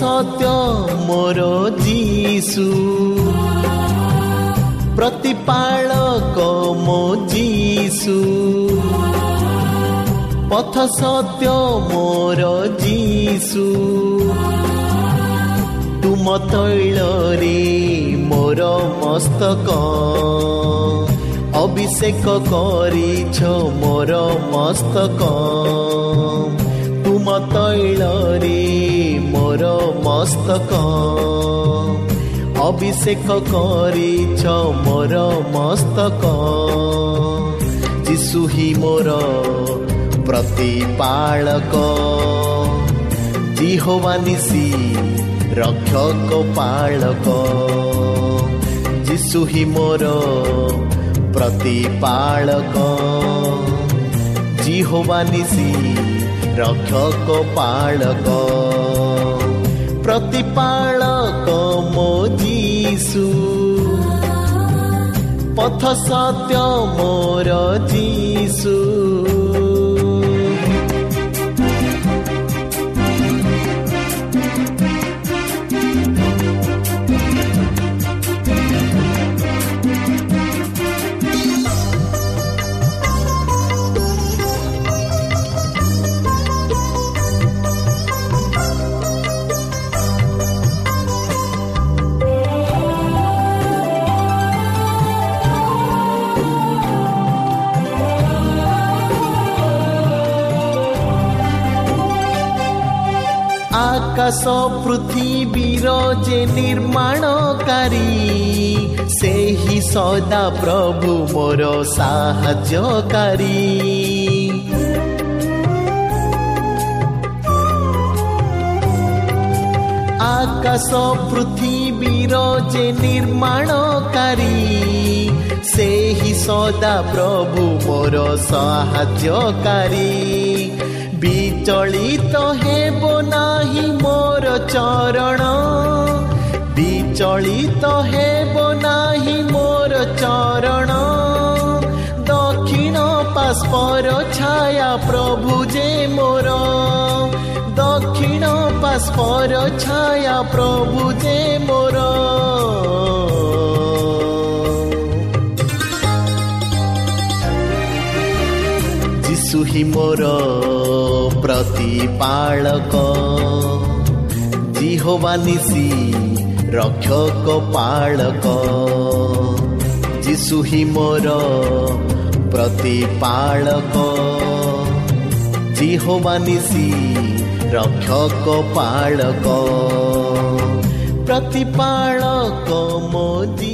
ସତ୍ୟ ମୋର ଯୀଶୁ। ପ୍ରତିପାଳକ ମୋ ଯୀଶୁ। ପଥ ସତ୍ୟ ମୋର ଯୀଶୁ। ତୁମ ତୈଳରେ ମୋର ମସ୍ତକ। ଅଭିଷେକ କରିଛ ମୋର ମସ୍ତକ। ତୁମ ତୈଳରେ ମୋର ମସ୍ତକ। ଅଭିଷେକ କରିଛ ମୋର ମସ୍ତକ। ଯିଶୁ ହିଁ ମୋର ପ୍ରତିପାଳକ। ଜିହୋବାନିସି ରକ୍ଷକ ପାଳକ। ଯିଶୁ ହିଁ ମୋର ପ୍ରତିପାଳକ। ଜିହୋବାନିସି ରକ୍ଷକ ପାଳକ। ପ୍ରତିପାଳକ ମୋ ଯୀଶୁ ପଥ ସତ୍ୟ ମୋର ଯୀଶୁ ଆକାଶ ପୃଥିବୀର ଯେ ନିର୍ମାଣକାରୀ ସେହି ସଦା ପ୍ରଭୁ ମୋର ସାହାଯ୍ୟକାରୀ ଆକାଶ ପୃଥିବୀର ଯେ ନିର୍ମାଣକାରୀ ସେହି ସଦା ପ୍ରଭୁ ମୋର ସାହାଯ୍ୟକାରୀ ବିଚଳିତ ହେବ ନାହିଁ ମୋର ଚରଣ। ବିଚଳିତ ହେବ ନାହିଁ ମୋର ଚରଣ। ଦକ୍ଷିଣ ପାସ୍ପର ଛାୟା ପ୍ରଭୁ ଯେ ମୋର। ଦକ୍ଷିଣ ପାସ୍ପର ଛାୟା ପ୍ରଭୁ ଯେ ମୋର। ଯିଶୁ ହିଁ ମୋର ପ୍ରତିପାଳକ ଜିହୋବାନିସି ରକ୍ଷକ ପାଳକ ଯିଶୁ ହିଁ ମୋର ପ୍ରତିପାଳକ ଜିହୋବାନିସି ରକ୍ଷକ ପାଳକ ପ୍ରତିପାଳକ ମୋ ଯୀଶୁ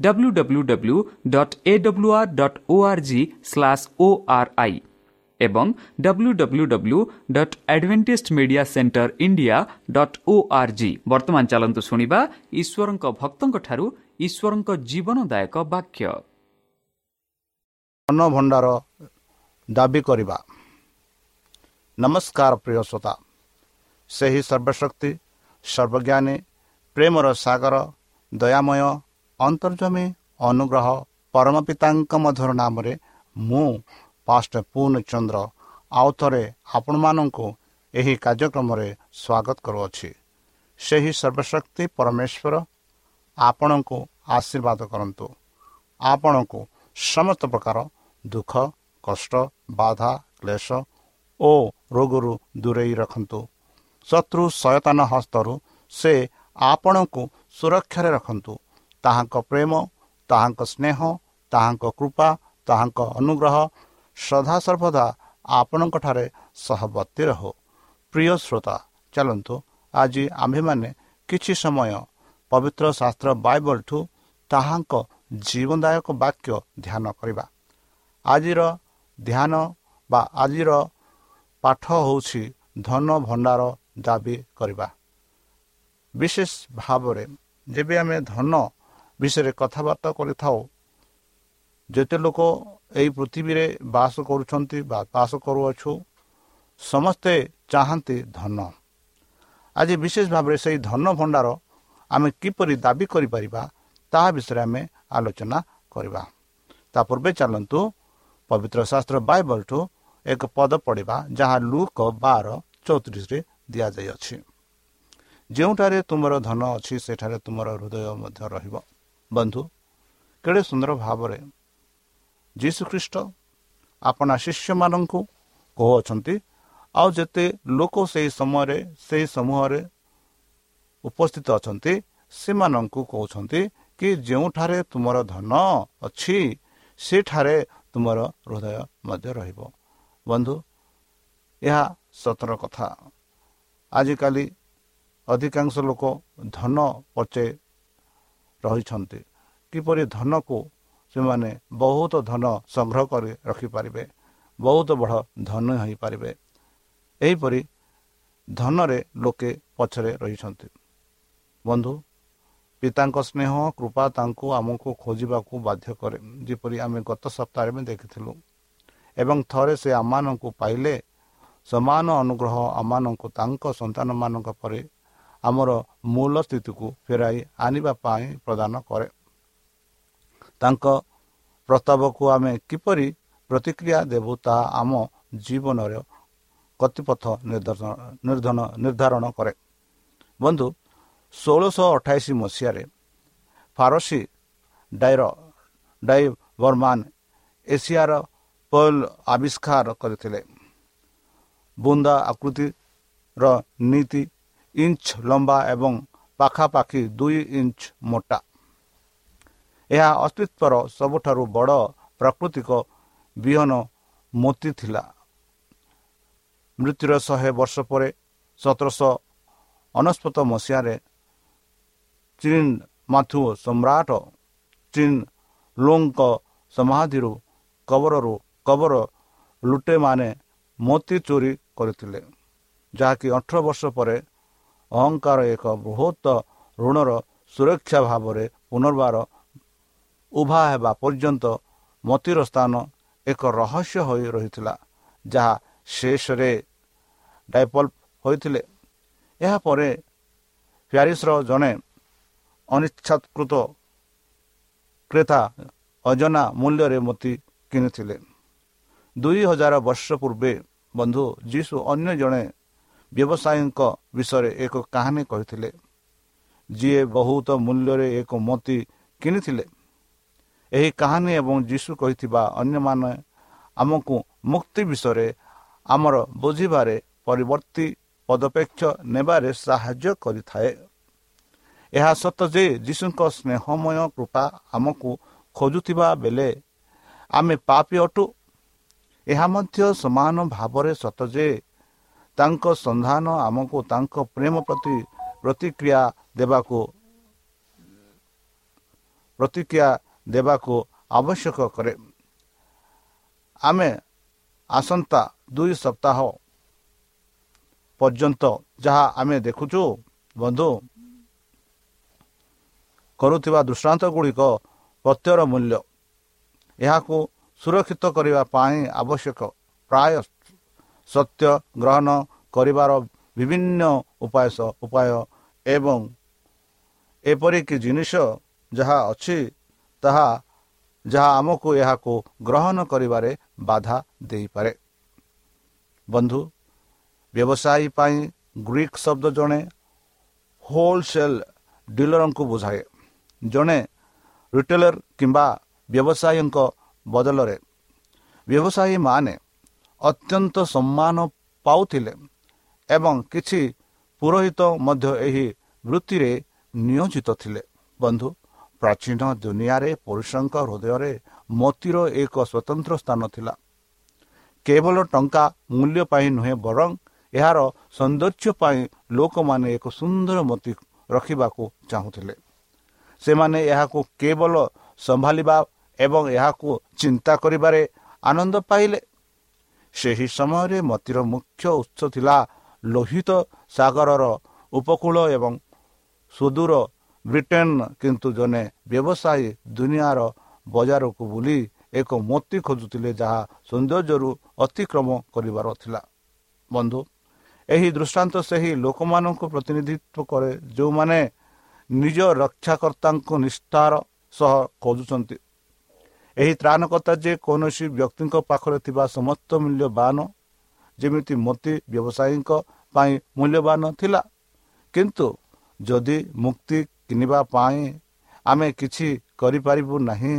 W W W dot A W R dot O R G slash O R I ଏବଂ W W W dot advantage media centre India dot O R G ବର୍ତ୍ତମାନ ଚାଲନ୍ତୁ ଶୁଣିବା ଈଶ୍ୱରଙ୍କ ଭକ୍ତଙ୍କଠାରୁ ଈଶ୍ୱରଙ୍କ ଜୀବନଦାୟକ ବାକ୍ୟ। ଭଣ୍ଡାର ଦାବି କରିବା। ନମସ୍କାର ପ୍ରିୟ ଶ୍ରୋତା। ସେହି ସର୍ବଶକ୍ତି ସର୍ବଜ୍ଞାନୀ ପ୍ରେମର ସାଗର ଦୟାମୟ ଅନ୍ତର୍ଜମୀ ଅନୁଗ୍ରହ ପରମ ପିତାଙ୍କ ମଧୁର ନାମରେ ମୁଁ ପାଷ୍ଟ ପୂର୍ଣ୍ଣଚନ୍ଦ୍ର ଆଉ ଥରେ ଆପଣମାନଙ୍କୁ ଏହି କାର୍ଯ୍ୟକ୍ରମରେ ସ୍ୱାଗତ କରୁଅଛି। ସେହି ସର୍ବଶକ୍ତି ପରମେଶ୍ୱର ଆପଣଙ୍କୁ ଆଶୀର୍ବାଦ କରନ୍ତୁ। ଆପଣଙ୍କୁ ସମସ୍ତ ପ୍ରକାର ଦୁଃଖ କଷ୍ଟ ବାଧା କ୍ଲେଶ ଓ ରୋଗରୁ ଦୂରେଇ ରଖନ୍ତୁ। ଶତ୍ରୁ ସୟତାନ ହସ୍ତରୁ ସେ ଆପଣଙ୍କୁ ସୁରକ୍ଷାରେ ରଖନ୍ତୁ। ତାହାଙ୍କ ପ୍ରେମ ତାହାଙ୍କ ସ୍ନେହ ତାହାଙ୍କ କୃପା ତାହାଙ୍କ ଅନୁଗ୍ରହ ସଦାସର୍ବଦା ଆପଣଙ୍କଠାରେ ସହବର୍ତ୍ତୀ ରହୁ। ପ୍ରିୟ ଶ୍ରୋତା ଚାଲନ୍ତୁ ଆଜି ଆମ୍ଭେମାନେ କିଛି ସମୟ ପବିତ୍ର ଶାସ୍ତ୍ର ବାଇବଲଠୁ ତାହାଙ୍କ ଜୀବନଦାୟକ ବାକ୍ୟ ଧ୍ୟାନ କରିବା। ଆଜିର ଧ୍ୟାନ ବା ଆଜିର ପାଠ ହେଉଛି ଧନ ଭଣ୍ଡାର ଦାବି କରିବା। ବିଶେଷ ଭାବରେ ଯେବେ ଆମେ ଧନ ବିଷୟରେ କଥାବାର୍ତ୍ତା କରିଥାଉ। ଯେତେ ଲୋକ ଏହି ପୃଥିବୀରେ ବାସ କରୁଛନ୍ତି ବା ବାସ କରୁଅଛୁ ସମସ୍ତେ ଚାହାନ୍ତି ଧନ। ଆଜି ବିଶେଷ ଭାବରେ ସେହି ଧନ ଭଣ୍ଡାର ଆମେ କିପରି ଦାବି କରିପାରିବା ତାହା ବିଷୟରେ ଆମେ ଆଲୋଚନା କରିବା। ତା ପୂର୍ବେ ଚାଲନ୍ତୁ। ପବିତ୍ର ଶାସ୍ତ୍ର ବାଇବଲଠୁ ଏକ ପଦ ପଡ଼ିବା ଯାହା ଲୁକ ବାର ଚଉତିରିଶରେ ଦିଆଯାଇଅଛି। ଯେଉଁଠାରେ ତୁମର ଧନ ଅଛି ସେଠାରେ ତୁମର ହୃଦୟ ମଧ୍ୟ ରହିବ। ବନ୍ଧୁ କେଡ଼େ ସୁନ୍ଦର ଭାବରେ ଯୀଶୁଖ୍ରୀଷ୍ଟ ଆପଣା ଶିଷ୍ୟମାନଙ୍କୁ କହୁଅଛନ୍ତି ଆଉ ଯେତେ ଲୋକ ସେହି ସମୟରେ ସେହି ସମୂହରେ ଉପସ୍ଥିତ ଅଛନ୍ତି ସେମାନଙ୍କୁ କହୁଛନ୍ତି କି ଯେଉଁଠାରେ ତୁମର ଧନ ଅଛି ସେଠାରେ ତୁମର ହୃଦୟ ମଧ୍ୟ ରହିବ। ବନ୍ଧୁ ଏହା ସତର କଥା। ଆଜିକାଲି ଅଧିକାଂଶ ଲୋକ ଧନ ପଚେ ରହିଛନ୍ତି। କିପରି ଧନକୁ ସେମାନେ ବହୁତ ଧନ ସଂଗ୍ରହ କରି ରଖିପାରିବେ ବହୁତ ବଡ଼ ଧନ ହୋଇପାରିବେ। ଏହିପରି ଧନରେ ଲୋକେ ପଛରେ ରହିଛନ୍ତି। ବନ୍ଧୁ ପିତାଙ୍କ ସ୍ନେହ କୃପା ତାଙ୍କୁ ଆମକୁ ଖୋଜିବାକୁ ବାଧ୍ୟ କରେ। ଯେପରି ଆମେ ଗତ ସପ୍ତାହରେ ବି ଦେଖିଥିଲୁ। ଏବଂ ଥରେ ସେ ଆମମାନଙ୍କୁ ପାଇଲେ। ସମାନ ଅନୁଗ୍ରହ ଆମମାନଙ୍କୁ ତାଙ୍କ ସନ୍ତାନମାନଙ୍କ ପରେ ଆମର ମୂଳ ସ୍ଥିତିକୁ ଫେରାଇ ଆଣିବା ପାଇଁ ପ୍ରଦାନ କରେ। ତାଙ୍କ ପ୍ରସ୍ତାବକୁ ଆମେ କିପରି ପ୍ରତିକ୍ରିୟା ଦେବୁ ତାହା ଆମ ଜୀବନର ଗତିପଥ ନିର୍ଦ୍ଧାରଣ ନିର୍ଦ୍ଧାରଣ କରେ। ବନ୍ଧୁ ଷୋଳଶହ ଅଠାଇଶ ମସିହାରେ ଫାରସୀ ଡାଇର ଡାଇ ବର୍ମାନ ଏସିଆର ପଏଲ ଆବିଷ୍କାର କରିଥିଲେ। ବୁନ୍ଦା ଆକୃତିର ନୀତି ଇଞ୍ଚ ଲମ୍ବା ଏବଂ ପାଖାପାଖି ଦୁଇ ଇଞ୍ଚ ମୋଟା। ଏହା ଅସ୍ତିତ୍ୱର ସବୁଠାରୁ ବଡ଼ ପ୍ରାକୃତିକ ବିହନ ମୋତି ଥିଲା। ମୃତ୍ୟୁର ଶହେ ବର୍ଷ ପରେ ସତରଶହ ଅନେଶ୍ୱତ ମସିହାରେ ଚୀନ ମାଥୁ ସମ୍ରାଟ ଚୀନ ଲୋଙ୍କ ସମାଧିରୁ କବରରୁ କବର ଲୁଟେମାନେ ମୋତି ଚୋରି କରିଥିଲେ ଯାହାକି ଅଠର ବର୍ଷ ପରେ ଅହଙ୍କାର ଏକ ବୃହତ ଋଣର ସୁରକ୍ଷା ଭାବରେ ପୁନର୍ବାର ଉଭା ହେବା ପର୍ଯ୍ୟନ୍ତ ମୋତିର ସ୍ଥାନ ଏକ ରହସ୍ୟ ହୋଇ ରହିଥିଲା ଯାହା ଶେଷରେ ଡାଇପଲ୍ ହୋଇଥିଲେ ଏହାପରେ ପ୍ୟାରିସର ଜଣେ ଅନିଚ୍ଛାକୃତ କ୍ରେତା ଅଜନା ମୂଲ୍ୟରେ ମୋତି କିଣିଥିଲେ ଦୁଇ ହଜାର ବର୍ଷ ପୂର୍ବେ ବନ୍ଧୁ ଯୀଶୁ ଅନ୍ୟ ଜଣେ ବ୍ୟବସାୟୀଙ୍କ ବିଷୟରେ ଏକ କାହାଣୀ କହିଥିଲେ। ଯିଏ ବହୁତ ମୂଲ୍ୟରେ ଏକ ମୋତି କିଣିଥିଲେ। ଏହି କାହାଣୀ ଏବଂ ଯୀଶୁ କହିଥିବା ଅନ୍ୟମାନେ ଆମକୁ ମୁକ୍ତି ବିଷୟରେ ଆମର ବୁଝିବାରେ ପରିବର୍ତ୍ତୀ ପଦପେକ୍ଷ ନେବାରେ ସାହାଯ୍ୟ କରିଥାଏ। ଏହା ସତ ଯେ ଯୀଶୁଙ୍କ ସ୍ନେହମୟ କୃପା ଆମକୁ ଖୋଜୁଥିବା ବେଳେ ଆମେ ପାପି ଅଟୁ। ଏହା ମଧ୍ୟ ସମାନ ଭାବରେ ସତ ଯେ ତାଙ୍କ ସନ୍ଧାନ ଆମକୁ ତାଙ୍କ ପ୍ରେମ ପ୍ରତି ପ୍ରତିକ୍ରିୟା ଦେବାକୁ ପ୍ରତିକ୍ରିୟା ଦେବାକୁ ଆବଶ୍ୟକ କରେ। ଆମେ ଆସନ୍ତା ଦୁଇ ସପ୍ତାହ ପର୍ଯ୍ୟନ୍ତ ଯାହା ଆମେ ଦେଖୁଛୁ ବନ୍ଧୁ କରୁଥିବା ଦୃଷ୍ଟାନ୍ତ ଗୁଡ଼ିକ ପ୍ରତ୍ୟର ମୂଲ୍ୟ। ଏହାକୁ ସୁରକ୍ଷିତ କରିବା ପାଇଁ ଆବଶ୍ୟକ ପ୍ରାୟ ସତ୍ୟ ଗ୍ରହଣ କରିବାର ବିଭିନ୍ନ ଉପାୟ ଉପାୟ ଏବଂ ଏପରିକି ଜିନିଷ ଯାହା ଅଛି ତାହା ଯାହା ଆମକୁ ଏହାକୁ ଗ୍ରହଣ କରିବାରେ ବାଧା ଦେଇପାରେ। ବନ୍ଧୁ ବ୍ୟବସାୟୀ ପାଇଁ ଗ୍ରୀକ୍ ଶବ୍ଦ ଜଣେ ହୋଲସେଲ୍ ଡିଲରଙ୍କୁ ବୁଝାଏ। ଜଣେ ରିଟେଲର କିମ୍ବା ବ୍ୟବସାୟୀଙ୍କ ବଦଳରେ। ବ୍ୟବସାୟୀମାନେ ଅତ୍ୟନ୍ତ ସମ୍ମାନ ପାଉଥିଲେ ଏବଂ କିଛି ପୁରୋହିତ ମଧ୍ୟ ଏହି ବୃତ୍ତିରେ ନିୟୋଜିତ ଥିଲେ। ବନ୍ଧୁ ପ୍ରାଚୀନ ଦୁନିଆରେ ପୁରୁଷଙ୍କ ହୃଦୟରେ ମୋତିର ଏକ ସ୍ୱତନ୍ତ୍ର ସ୍ଥାନ ଥିଲା। କେବଳ ଟଙ୍କା ମୂଲ୍ୟ ପାଇଁ ନୁହେଁ ବରଂ ଏହାର ସୌନ୍ଦର୍ଯ୍ୟ ପାଇଁ ଲୋକମାନେ ଏକ ସୁନ୍ଦର ମୋତି ରଖିବାକୁ ଚାହୁଁଥିଲେ। ସେମାନେ ଏହାକୁ କେବଳ ସମ୍ଭାଳିବା ଏବଂ ଏହାକୁ ଚିନ୍ତା କରିବାରେ ଆନନ୍ଦ ପାଇଲେ। ସେହି ସମୟରେ ମୋତିର ମୁଖ୍ୟ ଉତ୍ସ ଥିଲା ଲୋହିତ ସାଗରର ଉପକୂଳ ଏବଂ ସୁଦୂର ବ୍ରିଟେନ। କିନ୍ତୁ ଜଣେ ବ୍ୟବସାୟୀ ଦୁନିଆର ବଜାରକୁ ବୁଲି ଏକ ମୋତି ଖୋଜୁଥିଲେ ଯାହା ସୌନ୍ଦର୍ଯ୍ୟରୁ ଅତିକ୍ରମ କରିବାର ଥିଲା। ବନ୍ଧୁ ଏହି ଦୃଷ୍ଟାନ୍ତ ସେହି ଲୋକମାନଙ୍କୁ ପ୍ରତିନିଧିତ୍ୱ କରେ ଯେଉଁମାନେ ନିଜ ରକ୍ଷାକର୍ତ୍ତାଙ୍କୁ ନିଷ୍ଠାର ସହ ଖୋଜୁଛନ୍ତି। ଏହି ତ୍ରାଣକର୍ତ୍ତା ଯେ କୌଣସି ବ୍ୟକ୍ତିଙ୍କ ପାଖରେ ଥିବା ସମସ୍ତ ମୂଲ୍ୟବାନ ଯେମିତି ମୋତି ବ୍ୟବସାୟୀଙ୍କ ପାଇଁ ମୂଲ୍ୟବାନ ଥିଲା କିନ୍ତୁ ଯଦି ମୁକ୍ତି କିଣିବା ପାଇଁ ଆମେ କିଛି କରିପାରିବୁ ନାହିଁ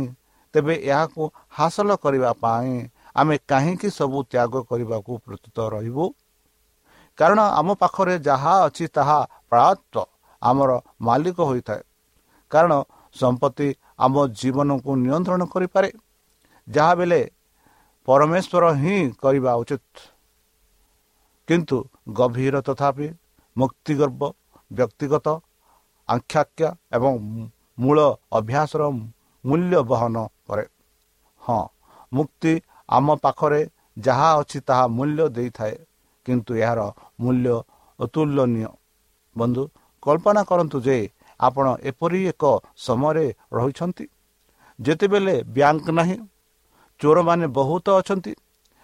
ତେବେ ଏହାକୁ ହାସଲ କରିବା ପାଇଁ ଆମେ କାହିଁକି ସବୁ ତ୍ୟାଗ କରିବାକୁ ପ୍ରସ୍ତୁତ ରହିବୁ? କାରଣ ଆମ ପାଖରେ ଯାହା ଅଛି ତାହା ପ୍ରାୟତଃ ଆମର ମାଲିକ ହୋଇଥାଏ। କାରଣ ସମ୍ପତ୍ତି ଆମ ଜୀବନକୁ ନିୟନ୍ତ୍ରଣ କରିପାରେ। ଯାହା ବେଳେ ପରମେଶ୍ୱର ହିଁ କରିବା ଉଚିତ। କିନ୍ତୁ ଗଭୀର ତଥାପି ମୁକ୍ତିଗର୍ବ ବ୍ୟକ୍ତିଗତ ଆଙ୍କ୍ଷାଖ୍ୟା ଏବଂ ମୂଳ ଅଭ୍ୟାସର ମୂଲ୍ୟ ବହନ କରେ। ହଁ ମୁକ୍ତି ଆମ ପାଖରେ ଯାହା ଅଛି ତାହା ମୂଲ୍ୟ ଦେଇଥାଏ କିନ୍ତୁ ଏହାର ମୂଲ୍ୟ ଅତୁଲନୀୟ ବନ୍ଧୁ କଳ୍ପନା କରନ୍ତୁ ଯେ ଆପଣ ଏପରି ଏକ ସମୟରେ ରହିଛନ୍ତି? ଯେତେବେଳେ ବ୍ୟାଙ୍କ ନାହିଁ ଚୋରମାନେ ବହୁତ ଅଛନ୍ତି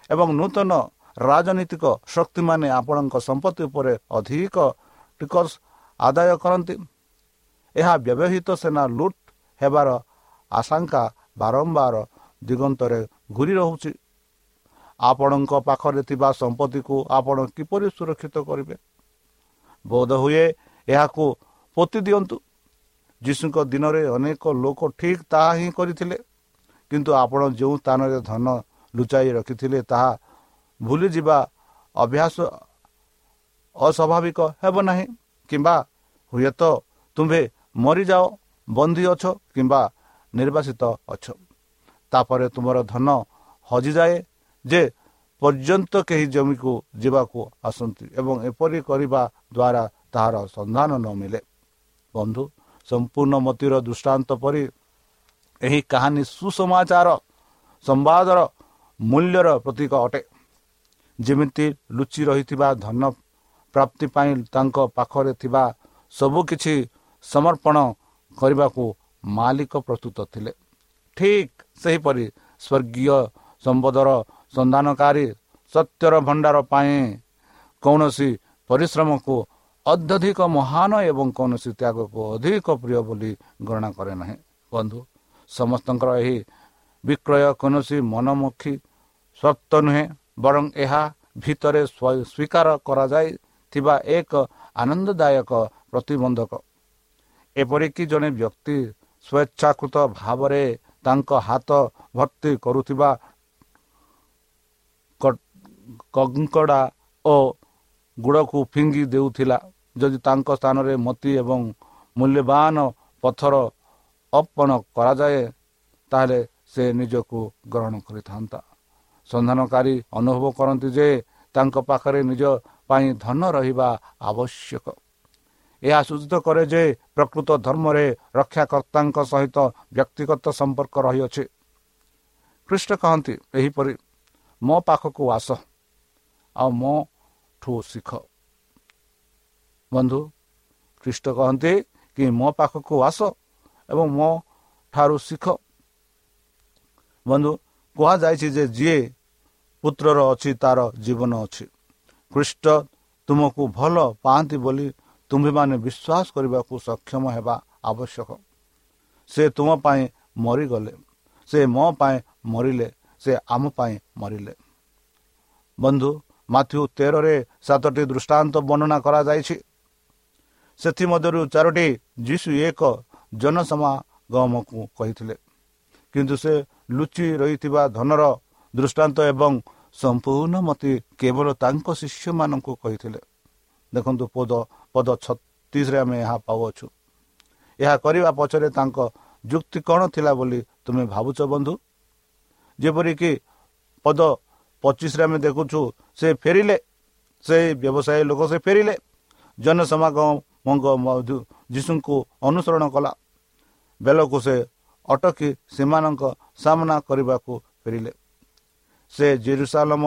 ଏବଂ ନୂତନ ରାଜନୈତିକ ଶକ୍ତିମାନେ ଆପଣଙ୍କ ସମ୍ପତ୍ତି ଉପରେ ଅଧିକ ଟିକସ ଆଦାୟ କରନ୍ତି ଏହା ବ୍ୟବହୃତ ସେନା ଲୁଟ୍ ହେବାର ଆଶଙ୍କା ବାରମ୍ବାର ଦିଗନ୍ତରେ ଘୁରି ରହୁଛି। ଆପଣଙ୍କ ପାଖରେ ଥିବା ସମ୍ପତ୍ତିକୁ ଆପଣ କିପରି ସୁରକ୍ଷିତ କରିବେ? ବୋଧ ହୁଏ ଏହାକୁ ପୋତି ଦିଅନ୍ତୁ। ଯୀଶୁଙ୍କ ଦିନରେ ଅନେକ ଲୋକ ଠିକ୍ ତାହା ହିଁ କରିଥିଲେ। କିନ୍ତୁ ଆପଣ ଯେଉଁ ସ୍ଥାନରେ ଧନ ଲୁଚାଇ ରଖିଥିଲେ ତାହା ଭୁଲିଯିବା ଅଭ୍ୟାସ ଅସ୍ୱାଭାବିକ ହେବ ନାହିଁ। କିମ୍ବା ହୁଏତ ତୁମ୍ଭେ ମରିଯାଅ ବନ୍ଦୀ ଅଛ କିମ୍ବା ନିର୍ବାସିତ ଅଛ। ତାପରେ ତୁମର ଧନ ହଜିଯାଏ ଯେ ପର୍ଯ୍ୟନ୍ତ କେହି ଜମିକୁ ଯିବାକୁ ଆସନ୍ତି ଏବଂ ଏପରି କରିବା ଦ୍ୱାରା ତାହାର ସନ୍ଧାନ ନ ମିଳେ। ବନ୍ଧୁ ସମ୍ପୂର୍ଣ୍ଣ ମତିର ଦୃଷ୍ଟାନ୍ତ ପରି ଏହି କାହାଣୀ ସୁସମାଚାର ସମ୍ବାଦର ମୂଲ୍ୟର ପ୍ରତୀକ ଅଟେ। ଯେମିତି ଲୁଚି ରହିଥିବା ଧନ ପ୍ରାପ୍ତି ପାଇଁ ତାଙ୍କ ପାଖରେ ଥିବା ସବୁକିଛି ସମର୍ପଣ କରିବାକୁ ମାଲିକ ପ୍ରସ୍ତୁତ ଥିଲେ। ଠିକ୍ ସେହିପରି ସ୍ୱର୍ଗୀୟ ସମ୍ବଦର ସନ୍ଧାନକାରୀ ସତ୍ୟର ଭଣ୍ଡାର ପାଇଁ କୌଣସି ପରିଶ୍ରମକୁ ଅତ୍ୟଧିକ ମହାନ ଏବଂ କୌଣସି ତ୍ୟାଗକୁ ଅଧିକ ପ୍ରିୟ ବୋଲି ଗଣନା କରେ ନାହିଁ। ବନ୍ଧୁ ସମସ୍ତଙ୍କର ଏହି ବିକ୍ରୟ କୌଣସି ମନମୁଖୀ ସତ୍ୟ ନୁହେଁ ବରଂ ଏହା ଭିତରେ ସ୍ୱୀକାର କରାଯାଇଥିବା ଏକ ଆନନ୍ଦଦାୟକ ପ୍ରତିବନ୍ଧକ। ଏପରିକି ଜଣେ ବ୍ୟକ୍ତି ସ୍ୱେଚ୍ଛାକୃତ ଭାବରେ ତାଙ୍କ ହାତ ଭର୍ତ୍ତି କରୁଥିବା କଙ୍କଡ଼ା ଓ ଗୁଡ଼କୁ ଫିଙ୍ଗି ଦେଉଥିଲା। ଯଦି ତାଙ୍କ ସ୍ଥାନରେ ମତି ଏବଂ ମୂଲ୍ୟବାନ ପଥର ଅର୍ପଣ କରାଯାଏ ତାହେଲେ ସେ ନିଜକୁ ଗ୍ରହଣ କରିଥାନ୍ତା। ସନ୍ଧାନକାରୀ ଅନୁଭବ କରନ୍ତି ଯେ ତାଙ୍କ ପାଖରେ ନିଜ ପାଇଁ ଧନ ରହିବା ଆବଶ୍ୟକ। ଏହା ସୂଚିତ କରେ ଯେ ପ୍ରକୃତ ଧର୍ମରେ ରକ୍ଷାକର୍ତ୍ତାଙ୍କ ସହିତ ବ୍ୟକ୍ତିଗତ ସମ୍ପର୍କ ରହିଅଛି। ଖ୍ରୀଷ୍ଟ କହନ୍ତି ଏହିପରି ମୋ ପାଖକୁ ଆସ ଆଉ ମୋ ଠୁ ଶିଖ। ବନ୍ଧୁ ଖ୍ରୀଷ୍ଟ କହନ୍ତି କି ମୋ ପାଖକୁ ଆସ ଏବଂ ମୋ ଠାରୁ ଶିଖ। ବନ୍ଧୁ କୁହାଯାଇଛି ଯେ ଯିଏ ପୁତ୍ରର ଅଛି ତାର ଜୀବନ ଅଛି। ଖ୍ରୀଷ୍ଟ ତୁମକୁ ଭଲ ପାଆନ୍ତି ବୋଲି ତୁମ୍ଭେମାନେ ବିଶ୍ୱାସ କରିବାକୁ ସକ୍ଷମ ହେବା ଆବଶ୍ୟକ। ସେ ତୁମ ପାଇଁ ମରିଗଲେ। ସେ ମୋ ପାଇଁ ମରିଲେ। ସେ ଆମ ପାଇଁ ମରିଲେ। ବନ୍ଧୁ ମାଥ୍ୟୁ ତେରରେ ସାତଟି ଦୃଷ୍ଟାନ୍ତ ବର୍ଣ୍ଣନା କରାଯାଇଛି। ସେଥିମଧ୍ୟରୁ ଚାରୋଟି ଯୀଶୁ ଏକ ଜନସମାଗମକୁ କହିଥିଲେ। କିନ୍ତୁ ସେ ଲୁଚି ରହିଥିବା ଧନର ଦୃଷ୍ଟାନ୍ତ ଏବଂ ସମ୍ପୂର୍ଣ୍ଣ ମତେ କେବଳ ତାଙ୍କ ଶିଷ୍ୟମାନଙ୍କୁ କହିଥିଲେ। ଦେଖନ୍ତୁ ପଦ ପଦ ଛତିଶରେ ଆମେ ଏହା ପାଉଅଛୁ। ଏହା କରିବା ପଛରେ ତାଙ୍କ ଯୁକ୍ତି କ'ଣ ଥିଲା ବୋଲି ତୁମେ ଭାବୁଛ ବନ୍ଧୁ? ଯେପରିକି ପଦ ପଚିଶରେ ଆମେ ଦେଖୁଛୁ ସେ ଫେରିଲେ ସେ ବ୍ୟବସାୟୀ ଲୋକ ସେ ଫେରିଲେ ଜନସମାଗମ ଯୀଶୁଙ୍କୁ ଅନୁସରଣ କଲା। ବେଲକୁ ସେ ଅଟକି ସେମାନଙ୍କ ସାମ୍ନା କରିବାକୁ ଫେରିଲେ। ସେ ଜେରୁସାଲମ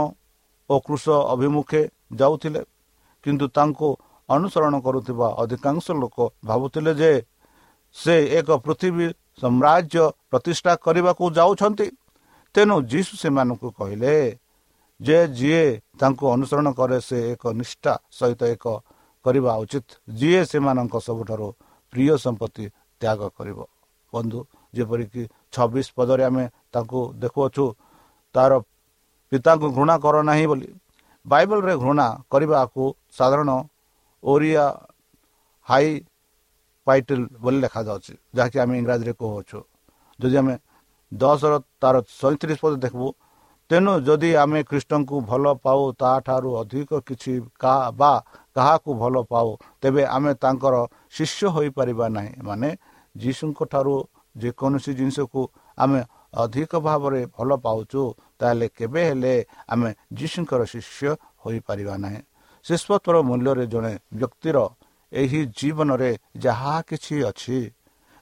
ଓ କୃଷ ଅଭିମୁଖେ ଯାଉଥିଲେ କିନ୍ତୁ ତାଙ୍କୁ ଅନୁସରଣ କରୁଥିବା ଅଧିକାଂଶ ଲୋକ ଭାବୁଥିଲେ ଯେ ସେ ଏକ ପୃଥିବୀ ସାମ୍ରାଜ୍ୟ ପ୍ରତିଷ୍ଠା କରିବାକୁ ଯାଉଛନ୍ତି। ତେଣୁ ଯୀଶୁ ସେମାନଙ୍କୁ କହିଲେ ଯେ ଯିଏ ତାଙ୍କୁ ଅନୁସରଣ କରେ ସେ ଏକ ନିଷ୍ଠା ସହିତ ଏକ କରିବା ଉଚିତ। ଯିଏ ସେମାନଙ୍କ ସବୁଠାରୁ ପ୍ରିୟ ସମ୍ପତ୍ତି ତ୍ୟାଗ କରିବ। ବନ୍ଧୁ ଯେପରିକି ଛବିଶ ପଦରେ ଆମେ ତାଙ୍କୁ ଦେଖୁଅଛୁ ତାର ପିତାଙ୍କୁ ଘୃଣା କର ନାହିଁ ବୋଲି। ବାଇବଲରେ ଘୃଣା କରିବାକୁ ସାଧାରଣ ଓରିଆ ହାଇ ପାଇଟିଲ ବୋଲି ଲେଖାଯାଉଛି ଯାହାକି ଆମେ ଇଂରାଜୀରେ କହୁଅଛୁ। ଯଦି ଆମେ ଦଶର ତାର ସଇଁତିରିଶ ପଦ ଦେଖିବୁ ତେଣୁ ଯଦି ଆମେ ଖ୍ରୀଷ୍ଟଙ୍କୁ ଭଲ ପାଉ ତାଠାରୁ ଅଧିକ କିଛି ବା କାହାକୁ ଭଲ ପାଉ ତେବେ ଆମେ ତାଙ୍କର ଶିଷ୍ୟ ହୋଇପାରିବା ନାହିଁ। ମାନେ ଯୀଶୁଙ୍କ ଠାରୁ ଯେକୌଣସି ଜିନିଷକୁ ଆମେ ଅଧିକ ଭାବରେ ଭଲ ପାଉଛୁ ତାହେଲେ କେବେ ହେଲେ ଆମେ ଯୀଶୁଙ୍କର ଶିଷ୍ୟ ହୋଇପାରିବା ନାହିଁ। ଶିଷ୍ପତ୍ୱର ମୂଲ୍ୟରେ ଜଣେ ବ୍ୟକ୍ତିର ଏହି ଜୀବନରେ ଯାହା କିଛି ଅଛି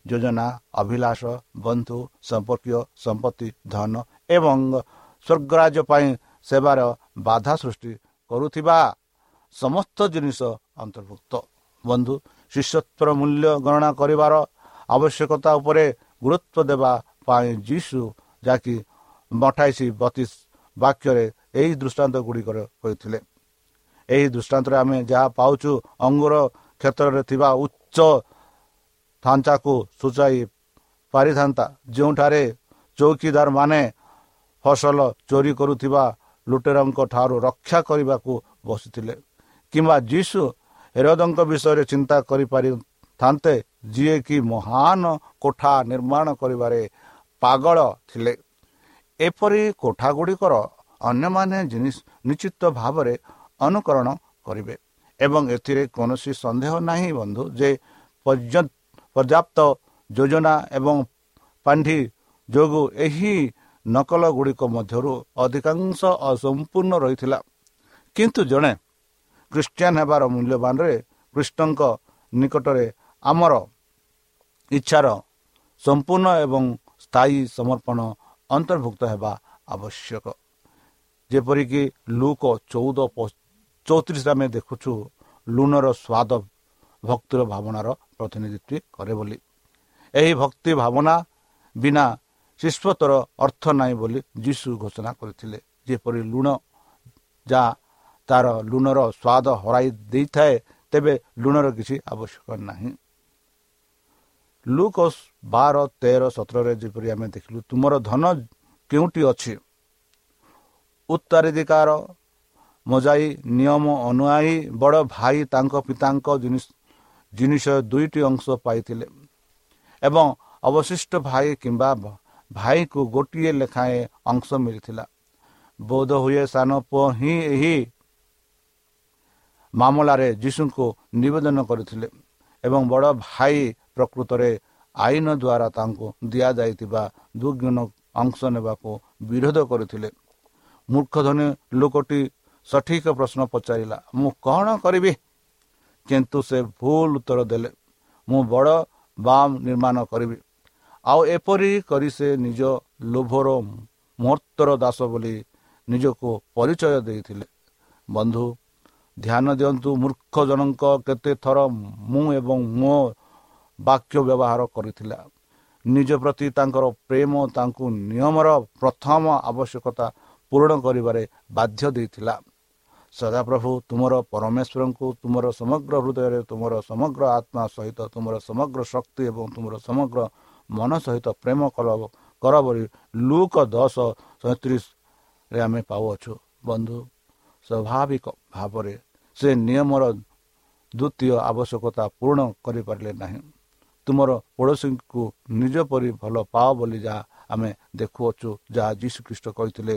ଯୋଜନା ଅଭିଳାଷ ବନ୍ଧୁ ସମ୍ପର୍କୀୟ ସମ୍ପତ୍ତି ଧନ ଏବଂ ସ୍ୱର୍ଗରାଜ ପାଇଁ ସେବାର ବାଧା ସୃଷ୍ଟି କରୁଥିବା ସମସ୍ତ ଜିନିଷ ଅନ୍ତର୍ଭୁକ୍ତ। ବନ୍ଧୁ ଶିଷ୍ୟତ୍ୱର ମୂଲ୍ୟ ଗଣନା କରିବାର ଆବଶ୍ୟକତା ଉପରେ ଗୁରୁତ୍ୱ ଦେବା ପାଇଁ ଯୀଶୁ ଯାହାକି ମଠାଇଶି ବତିଶ ବାକ୍ୟରେ ଏହି ଦୃଷ୍ଟାନ୍ତ ଗୁଡ଼ିକର କହିଥିଲେ। ଏହି ଦୃଷ୍ଟାନ୍ତରେ ଆମେ ଯାହା ପାଉଛୁ ଅଙ୍ଗୁର କ୍ଷେତ୍ରରେ ଥିବା ଉଚ୍ଚ ଢାଞ୍ଚାକୁ ସୂଚାଇ ପାରିଥାନ୍ତା। ଯେଉଁଠାରେ ଚୌକିଦାର ମାନେ ଫସଲ ଚୋରି କରୁଥିବା ଲୁଟେରଙ୍କ ଠାରୁ ରକ୍ଷା କରିବାକୁ ବସିଥିଲେ। କିମ୍ବା ଯୀଶୁ ହେରଦଙ୍କ ବିଷୟରେ ଚିନ୍ତା କରିପାରିଥାନ୍ତେ ଯିଏକି ମହାନ କୋଠା ନିର୍ମାଣ କରିବାରେ ପାଗଳ ଥିଲେ। ଏପରି କୋଠା ଗୁଡ଼ିକର ଅନ୍ୟମାନେ ନିଶ୍ଚିତ ଭାବରେ ଅନୁକରଣ କରିବେ। ଏବଂ ଏଥିରେ କୌଣସି ସନ୍ଦେହ ନାହିଁ ବନ୍ଧୁ ଯେ ପର୍ଯ୍ୟାପ୍ତ ଯୋଜନା ଏବଂ ପାଣ୍ଠି ଯୋଗୁଁ ଏହି ନକଲ ଗୁଡ଼ିକ ମଧ୍ୟରୁ ଅଧିକାଂଶ ଅସମ୍ପୂର୍ଣ୍ଣ ରହିଥିଲା। କିନ୍ତୁ ଜଣେ ଖ୍ରୀଷ୍ଟିଆନ ହେବାର ମୂଲ୍ୟବାନରେ କୃଷ୍ଣଙ୍କ ନିକଟରେ ଆମର ଇଚ୍ଛାର ସମ୍ପୂର୍ଣ୍ଣ ଏବଂ ସ୍ଥାୟୀ ସମର୍ପଣ ଅନ୍ତର୍ଭୁକ୍ତ ହେବା ଆବଶ୍ୟକ। ଯେପରିକି ଲୁକ ଚଉଦ ଚଉତିରିଶରେ ଆମେ ଦେଖୁଛୁ ଲୁଣର ସ୍ୱାଦ ଭକ୍ତିର ଭାବନାର ପ୍ରତିନିଧିତ୍ୱ କରେ ବୋଲି। ଏହି ଭକ୍ତି ଭାବନା ବିନା ଶିଶ୍ୱତର ଅର୍ଥ ନାହିଁ ବୋଲି ଯୀଶୁ ଘୋଷଣା କରିଥିଲେ। ଯେପରି ଲୁଣ ଯାହା ତାର ଲୁଣର ସ୍ୱାଦ ହରାଇ ଦେଇଥାଏ ତେବେ ଲୁଣର କିଛି ଆବଶ୍ୟକ ନାହିଁ। ଲୁକ ବାର ତେର ସତରରେ ଯେପରି ଆମେ ଦେଖିଲୁ ତୁମର ଧନ କେଉଁଠି ଅଛି? ଉତ୍ତରାଧିକାର ମଜାଇ ନିୟମ ଅନୁଆଇ ବଡ଼ ଭାଇ ତାଙ୍କ ପିତାଙ୍କ ଜିନିଷ ଦୁଇଟି ଅଂଶ ପାଇଥିଲେ। ଏବଂ ଅବଶିଷ୍ଟ ଭାଇ କିମ୍ବା ଭାଇକୁ ଗୋଟିଏ ଲେଖାଏଁ ଅଂଶ ମିଳିଥିଲା। ବୋଧ ହୁଏ ସାନ ପୁଅ ହିଁ ଏହି ମାମଲାରେ ଯୀଶୁଙ୍କୁ ନିବେଦନ କରିଥିଲେ ଏବଂ ବଡ଼ ଭାଇ ପ୍ରକୃତରେ ଆଇନ ଦ୍ୱାରା ତାଙ୍କୁ ଦିଆଯାଇଥିବା ଦୁର୍ଗୁଣ ଅଂଶ ନେବାକୁ ବିରୋଧ କରିଥିଲେ। ମୂର୍ଖ ଧନୀ ଲୋକଟି ସଠିକ ପ୍ରଶ୍ନ ପଚାରିଲା ମୁଁ କ'ଣ କରିବି? କିନ୍ତୁ ସେ ଭୁଲ ଉତ୍ତର ଦେଲେ ମୁଁ ବଡ଼ ବାମ ନିର୍ମାଣ କରିବି। ଆଉ ଏପରି କରି ସେ ନିଜ ଲୋଭର ମୁହୂର୍ତ୍ତର ଦାସ ବୋଲି ନିଜକୁ ପରିଚୟ ଦେଇଥିଲେ। ବନ୍ଧୁ ଧ୍ୟାନ ଦିଅନ୍ତୁ ମୂର୍ଖ ଜଣଙ୍କ କେତେ ଥର ମୁଁ ଏବଂ ମୋ ବାକ୍ୟ ବ୍ୟବହାର କରିଥିଲା। ନିଜ ପ୍ରତି ତାଙ୍କର ପ୍ରେମ ତାଙ୍କୁ ନିୟମର ପ୍ରଥମ ଆବଶ୍ୟକତା ପୂରଣ କରିବାରେ ବାଧ୍ୟ ଦେଇଥିଲା। ସଦାପ୍ରଭୁ ତୁମର ପରମେଶ୍ୱରଙ୍କୁ ତୁମର ସମଗ୍ର ହୃଦୟରେ ତୁମର ସମଗ୍ର ଆତ୍ମା ସହିତ ତୁମର ସମଗ୍ର ଶକ୍ତି ଏବଂ ତୁମର ସମଗ୍ର ମନ ସହିତ ପ୍ରେମ କର ବୋଲି ଲୁକ ଦଶ ସଇଁତିରିଶରେ ଆମେ ପାଉଅଛୁ। ବନ୍ଧୁ ସ୍ୱାଭାବିକ ଭାବରେ ସେ ନିୟମର ଦ୍ୱିତୀୟ ଆବଶ୍ୟକତା ପୂରଣ କରିପାରିଲେ ନାହିଁ। ତୁମର ପଡ଼ୋଶୀଙ୍କୁ ନିଜ ପରି ଭଲ ପାଅ ବୋଲି ଯାହା ଆମେ ଦେଖୁଅଛୁ ଯାହା ଯୀଶୁ ଖ୍ରୀଷ୍ଟ କହିଥିଲେ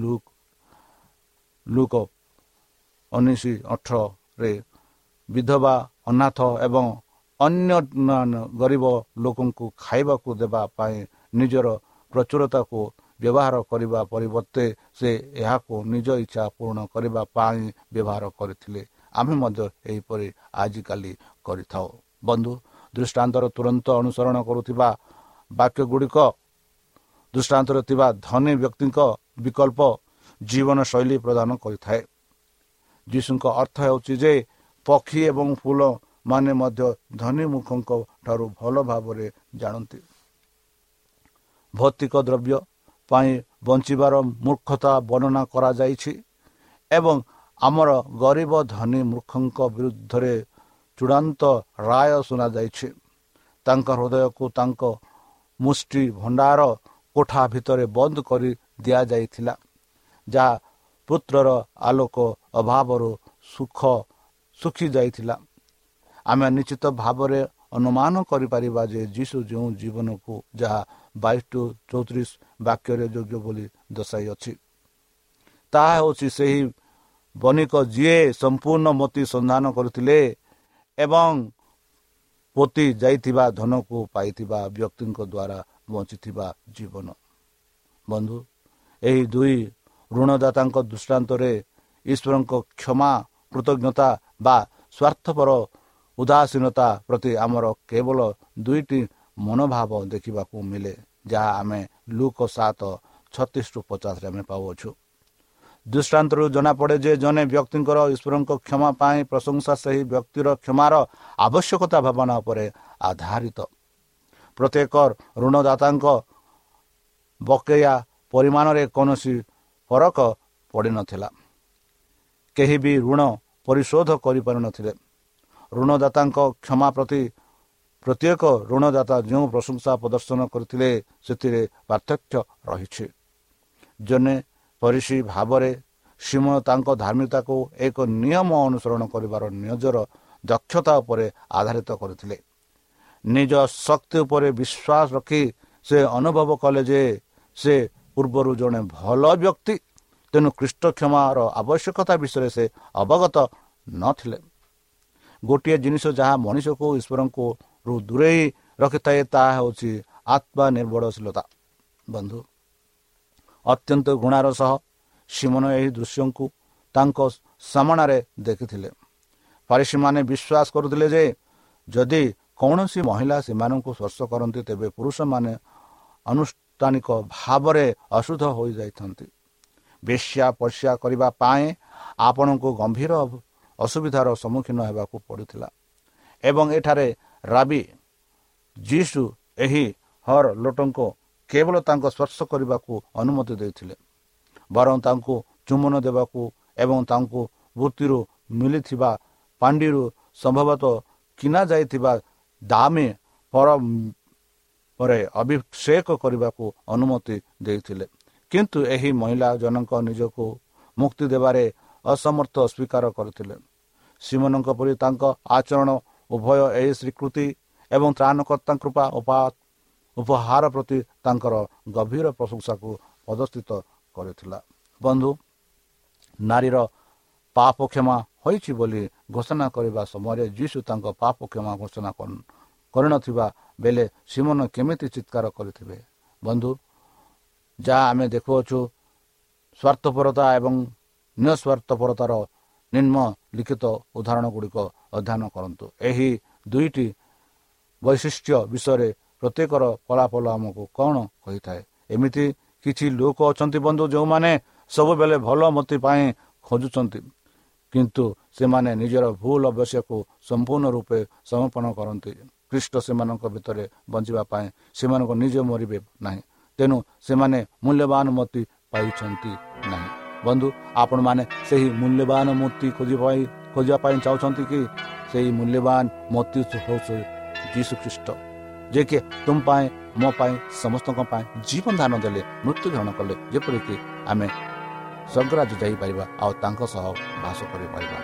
ଲୁକ୍ ଲୁକ ଉଣେଇଶ ଅଠରରେ ବିଧବା ଅନାଥ ଏବଂ ଅନ୍ୟ ଗରିବ ଲୋକଙ୍କୁ ଖାଇବାକୁ ଦେବା ପାଇଁ ନିଜର ପ୍ରଚୁରତାକୁ ବ୍ୟବହାର କରିବା ପରିବର୍ତ୍ତେ ସେ ଏହାକୁ ନିଜ ଇଚ୍ଛା ପୂରଣ କରିବା ପାଇଁ ବ୍ୟବହାର କରିଥିଲେ। ଆମେ ମଧ୍ୟ ଏହିପରି ଆଜିକାଲି କରିଥାଉ। ବନ୍ଧୁ ଦୃଷ୍ଟାନ୍ତର ତୁରନ୍ତ ଅନୁସରଣ କରୁଥିବା ବାକ୍ୟ ଗୁଡ଼ିକ ଦୃଷ୍ଟାନ୍ତରେ ଥିବା ଧନୀ ବ୍ୟକ୍ତିଙ୍କ ବିକଳ୍ପ ଜୀବନଶୈଳୀ ପ୍ରଦାନ କରିଥାଏ। ଯୀଶୁଙ୍କ ଅର୍ଥ ହେଉଛି ଯେ ପକ୍ଷୀ ଏବଂ ଫୁଲ ମାନେ ମଧ୍ୟ ଧନୀ ମୁଖଙ୍କ ଠାରୁ ଭଲ ଭାବରେ ଜାଣନ୍ତି। ଭୌତିକ ଦ୍ରବ୍ୟ ପାଇଁ ବଞ୍ଚିବାର ମୂର୍ଖତା ବର୍ଣ୍ଣନା କରାଯାଇଛି ଏବଂ ଆମର ଗରିବ ଧନୀ ମୂର୍ଖଙ୍କ ବିରୁଦ୍ଧରେ ଚୂଡ଼ାନ୍ତ ରାୟ ଶୁଣାଯାଇଛି। ତାଙ୍କ ହୃଦୟକୁ ତାଙ୍କ ମୁଷ୍ଟି ଭଣ୍ଡାର କୋଠା ଭିତରେ ବନ୍ଦ କରି ଦିଆଯାଇଥିଲା ଯାହା ପୁତ୍ରର ଆଲୋକ ଅଭାବରୁ ସୁଖ ଶୁଖି ଯାଇଥିଲା। ଆମେ ନିଶ୍ଚିତ ଭାବରେ ଅନୁମାନ କରିପାରିବା ଯେ ଯୀଶୁ ଯେଉଁ ଜୀବନକୁ ଯାହା ବାଇଶ ଟୁ ଚଉତିରିଶ ବାକ୍ୟରେ ଯୋଗ୍ୟ ବୋଲି ଦର୍ଶାଇଅଛି ତାହା ହେଉଛି ସେହି ବଣିକ ଯିଏ ସମ୍ପୂର୍ଣ୍ଣ ମତି ସନ୍ଧାନ କରିଥିଲେ ଏବଂ ପୋତି ଯାଇଥିବା ଧନକୁ ପାଇଥିବା ବ୍ୟକ୍ତିଙ୍କ ଦ୍ୱାରା ବଞ୍ଚିଥିବା ଜୀବନ। ବନ୍ଧୁ ଏହି ଦୁଇ ଋଣଦାତାଙ୍କ ଦୃଷ୍ଟାନ୍ତରେ ଈଶ୍ୱରଙ୍କ କ୍ଷମା କୃତଜ୍ଞତା ବା ସ୍ୱାର୍ଥପର ଉଦାସୀନତା ପ୍ରତି ଆମର କେବଳ ଦୁଇଟି ମନୋଭାବ ଦେଖିବାକୁ ମିଳେ ଯାହା ଆମେ ଲୁକ ସାତ ଛତିଶରୁ ପଚାଶରେ ଆମେ ପାଉଅଛୁ। ଦୃଷ୍ଟାନ୍ତରୁ ଜଣାପଡ଼େ ଯେ ଜଣେ ବ୍ୟକ୍ତିଙ୍କର ଈଶ୍ୱରଙ୍କ କ୍ଷମା ପାଇଁ ପ୍ରଶଂସା ସେହି ବ୍ୟକ୍ତିର କ୍ଷମାର ଆବଶ୍ୟକତା ଭାବନା ଉପରେ ଆଧାରିତ। ପ୍ରତ୍ୟେକ ଋଣଦାତାଙ୍କ ବକେୟା ପରିମାଣରେ କୌଣସି ଫରକ ପଡ଼ିନଥିଲା। କେହି ବି ଋଣ ପରିଶୋଧ କରିପାରୁନଥିଲେ। ଋଣଦାତାଙ୍କ କ୍ଷମା ପ୍ରତି ପ୍ରତ୍ୟେକ ଋଣଦାତା ଯେଉଁ ପ୍ରଶଂସା ପ୍ରଦର୍ଶନ କରିଥିଲେ ସେଥିରେ ପାର୍ଥକ୍ୟ ରହିଛି। ଜଣେ ପରିସି ଭାବରେ ସୀମ ତାଙ୍କ ଧାର୍ମିକତାକୁ ଏକ ନିୟମ ଅନୁସରଣ କରିବାର ନିଜର ଦକ୍ଷତା ଉପରେ ଆଧାରିତ କରିଥିଲେ। ନିଜ ଶକ୍ତି ଉପରେ ବିଶ୍ୱାସ ରଖି ସେ ଅନୁଭବ କଲେ ଯେ ସେ ପୂର୍ବରୁ ଜଣେ ଭଲ ବ୍ୟକ୍ତି ତେଣୁ ଖ୍ରୀଷ୍ଟ କ୍ଷମାର ଆବଶ୍ୟକତା ବିଷୟରେ ସେ ଅବଗତ ନଥିଲେ। ଗୋଟିଏ ଜିନିଷ ଯାହା ମଣିଷକୁ ଈଶ୍ୱରଙ୍କୁ ଦୂରେଇ ରଖିଥାଏ ତାହା ହେଉଛି ଆତ୍ମା ନିର୍ଭରଶୀଳତା ବନ୍ଧୁ ଅତ୍ୟନ୍ତ ଘୃଣାର ସହ ସିମନ ଏହି ଦୃଶ୍ୟଙ୍କୁ ତାଙ୍କ ସାମନାରେ ଦେଖିଥିଲେ। ପାରିସୀମାନେ ବିଶ୍ୱାସ କରୁଥିଲେ ଯେ ଯଦି କୌଣସି ମହିଳା ସେମାନଙ୍କୁ ସ୍ପର୍ଶ କରନ୍ତି ତେବେ ପୁରୁଷମାନେ ଅନୁଷ୍ଠାନିକ ଭାବରେ ଅଶୁଦ୍ଧ ହୋଇଯାଇଥାନ୍ତି। ବେଶ୍ୟା ପରିସ୍ୟା କରିବା ପାଇଁ ଆପଣଙ୍କୁ ଗମ୍ଭୀର ଅସୁବିଧାର ସମ୍ମୁଖୀନ ହେବାକୁ ପଡ଼ିଥିଲା। ଏବଂ ଏଠାରେ ରାବି ଯୀଶୁ ଏହି ହର ଲୋଟଙ୍କୁ କେବଳ ତାଙ୍କ ସ୍ପର୍ଶ କରିବାକୁ ଅନୁମତି ଦେଇଥିଲେ ବରଂ ତାଙ୍କୁ ଚୁମ୍ବନ ଦେବାକୁ ଏବଂ ତାଙ୍କୁ ବୃତ୍ତିରୁ ମିଳିଥିବା ପାଣ୍ଡିରୁ ସମ୍ଭବତଃ କିଣା ଯାଇଥିବା ଦାମୀ ପର ପରେ ଅଭିଷେକ କରିବାକୁ ଅନୁମତି ଦେଇଥିଲେ। କିନ୍ତୁ ଏହି ମହିଳା ଜଣଙ୍କ ନିଜକୁ ମୁକ୍ତି ଦେବାରେ ଅସମର୍ଥ ସ୍ୱୀକାର କରିଥିଲେ। ସିମନଙ୍କ ପରି ତାଙ୍କ ଆଚରଣ ଉଭୟ ଏହି ସ୍ୱୀକୃତି ଏବଂ ତ୍ରାଣକର୍ତ୍ତା କୃପା ଉପହାର ପ୍ରତି ତାଙ୍କର ଗଭୀର ପ୍ରଶଂସାକୁ ପ୍ରଦର୍ଶିତ କରିଥିଲା। ବନ୍ଧୁ ନାରୀର ପାପ କ୍ଷମା ହୋଇଛି ବୋଲି ଘୋଷଣା କରିବା ସମୟରେ ଯୀଶୁ ତାଙ୍କ ପାପ କ୍ଷମା ଘୋଷଣା କରିନଥିବା ବେଳେ ସିମନ କେମିତି ଚିତ୍କାର କରିଥିବେ? ବନ୍ଧୁ ଯାହା ଆମେ ଦେଖୁଅଛୁ ସ୍ୱାର୍ଥପରତା ଏବଂ ନିଃସ୍ୱାର୍ଥପରତାର ନିମ୍ନ ଲିଖିତ ଉଦାହରଣ ଗୁଡ଼ିକ ଅଧ୍ୟୟନ କରନ୍ତୁ। ଏହି ଦୁଇଟି ବୈଶିଷ୍ଟ୍ୟ ବିଷୟରେ ପ୍ରତ୍ୟେକର ଫଳାଫଳ ଆମକୁ କ'ଣ କହିଥାଏ? ଏମିତି କିଛି ଲୋକ ଅଛନ୍ତି ବନ୍ଧୁ ଯେଉଁମାନେ ସବୁବେଳେ ଭଲ ମତି ପାଇଁ ଖୋଜୁଛନ୍ତି କିନ୍ତୁ ସେମାନେ ନିଜର ଭୁଲ ଅବଶ୍ୟକୁ ସମ୍ପୂର୍ଣ୍ଣ ରୂପେ ସମର୍ପଣ କରନ୍ତି। ଖ୍ରୀଷ୍ଟ ସେମାନଙ୍କ ଭିତରେ ବଞ୍ଚିବା ପାଇଁ ସେମାନଙ୍କୁ ନିଜ ମରିବେ ନାହିଁ ତେଣୁ ସେମାନେ ମୂଲ୍ୟବାନ ମୂର୍ତ୍ତି ପାଇଛନ୍ତି ନାହିଁ। ବନ୍ଧୁ ଆପଣମାନେ ସେହି ମୂଲ୍ୟବାନ ମୂର୍ତ୍ତି ଖୋଜିବା ପାଇଁ ଖୋଜିବା ପାଇଁ ଚାହୁଁଛନ୍ତି କି? ସେହି ମୂଲ୍ୟବାନ ମୂର୍ତ୍ତି ହେଉଛି ଯୀଶୁ ଖ୍ରୀଷ୍ଟ ଯେ କି ତୁମ ପାଇଁ ମୋ ପାଇଁ ସମସ୍ତଙ୍କ ପାଇଁ ଜୀବନ ଦାନ ଦେଲେ ମୃତ୍ୟୁଗ୍ରହଣ କଲେ ଯେପରିକି ଆମେ ସ୍ୱର୍ଗରାଜ ଯାଇପାରିବା ଆଉ ତାଙ୍କ ସହ ବାସ କରିପାରିବା।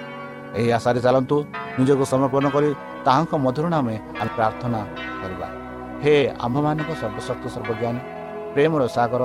ଏହି ଆଶାରେ ଚାଲନ୍ତୁ ନିଜକୁ ସମର୍ପଣ କରି ତାହାଙ୍କ ମଧୁର ନାମେ ଆମେ ପ୍ରାର୍ଥନା କରିବା। ହେ ଆମ୍ଭମାନଙ୍କ ସର୍ବଶକ୍ତି ସର୍ବଜ୍ଞାନୀ ପ୍ରେମର ସାଗର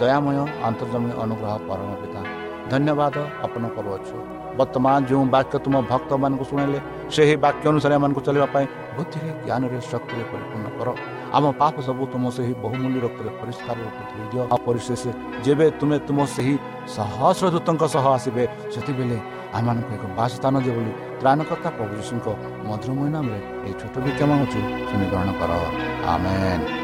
ଦୟାମୟ ଅନ୍ତର୍ଜମୀ ଅନୁଗ୍ରହ ପରମ ପିତା ଧନ୍ୟବାଦ ଅର୍ପଣ କରୁଅଛୁ। ବର୍ତ୍ତମାନ ଯେଉଁ ବାକ୍ୟ ତୁମ ଭକ୍ତମାନଙ୍କୁ ଶୁଣିଲେ ସେହି ବାକ୍ୟ ଅନୁସାରେ ଏମାନଙ୍କୁ ଚାଲିବା ପାଇଁ ବୁଦ୍ଧିରେ ଜ୍ଞାନରେ ଶକ୍ତିରେ ପରିପୂର୍ଣ୍ଣ କର। ଆମ ପାପ ସବୁ ତୁମ ସେହି ବହୁମୂଲ୍ୟ ରକ୍ତରେ ପରିଷ୍କାର ରୂପେ ଧୋଇଦିଅ ଆଉ ପରିଶେଷ ଯେବେ ତୁମେ ତୁମ ସେହି ସହସ୍ର ଦୂତଙ୍କ ସହ ଆସିବେ ସେତେବେଳେ ଆମମାନଙ୍କୁ ଏକ ବାସସ୍ଥାନ ଯେ ବୋଲି ତ୍ରାଣକର୍ତ୍ତା ପ୍ରଭୁ ଯୀଶୁଙ୍କ ମଧୁରମୟ ନାମରେ ଏହି ଛୋଟ ବିକ୍ଷମ ହେଉଛି ଶୁଣି ଗ୍ରହଣ କର। ଆମେନ୍।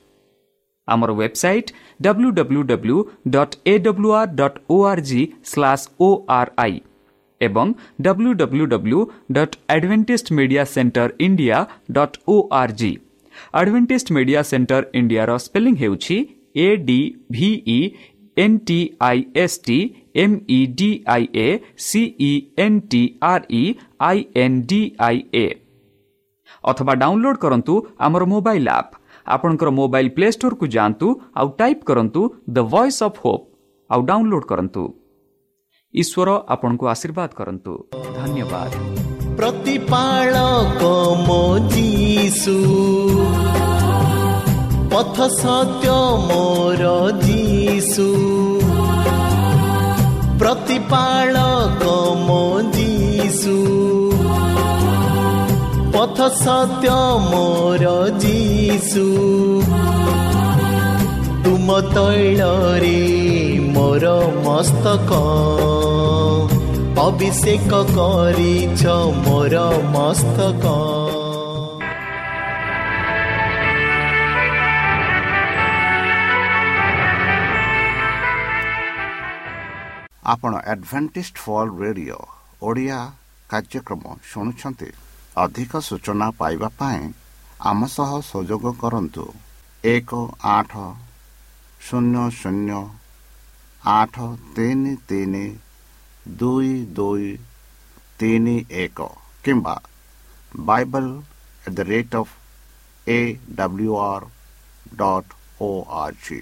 আমার website W W W dot A W R dot O R G slash O R I ଏବଂ W W W dot Adventist media centre India dot O R G Adventist media centre ଇଣ୍ଡିଆର spelling ହେଉଛି A D V E N T I S T M E D I A C E N T R E I N D I A ଅଥବା download କରନ୍ତୁ ଆମର mobile app ଆପଣଙ୍କର mobile Play ଷ୍ଟୋରକୁ ଯାଆନ୍ତୁ ଆଉ type କରନ୍ତୁ the Voice of Hope ଆଉ download କରନ୍ତୁ। ଈଶ୍ୱର ଆପଣଙ୍କୁ ଆଶୀର୍ବାଦ କରନ୍ତୁ। ଧନ୍ୟବାଦ। ପ୍ରତିପାଳକ ମୋ ଯୀଶୁ ପଥ ସତ୍ୟ ମୋର ଯୀଶୁ ପ୍ରତିପାଳକ ମୋ ଯୀଶୁ। ସତ୍ୟ ମୋର ଯୀଶୁ ତୁମ ତୈଳରେ ମୋର ମସ୍ତକ ଅଭିଷେକ କରିଛ ମୋର ମସ୍ତକ ଆପଣ ଆଡ଼ଭେଣ୍ଟେଜ୍ ଫଲ୍ ରେଡ଼ିଓ ଓଡ଼ିଆ କାର୍ଯ୍ୟକ୍ରମ ଶୁଣୁଛନ୍ତି ଅଧିକ ସୂଚନା ପାଇବା ପାଇଁ ଆମ ସହ ସଂଯୋଗ କରନ୍ତୁ। ଏକ ଆଠ ଶୂନ୍ୟ ଶୂନ୍ୟ ଆଠ ତିନି ତିନି ଦୁଇ ଦୁଇ ତିନି ଏକ କିମ୍ବା Bible at the rate of A W R dot O R G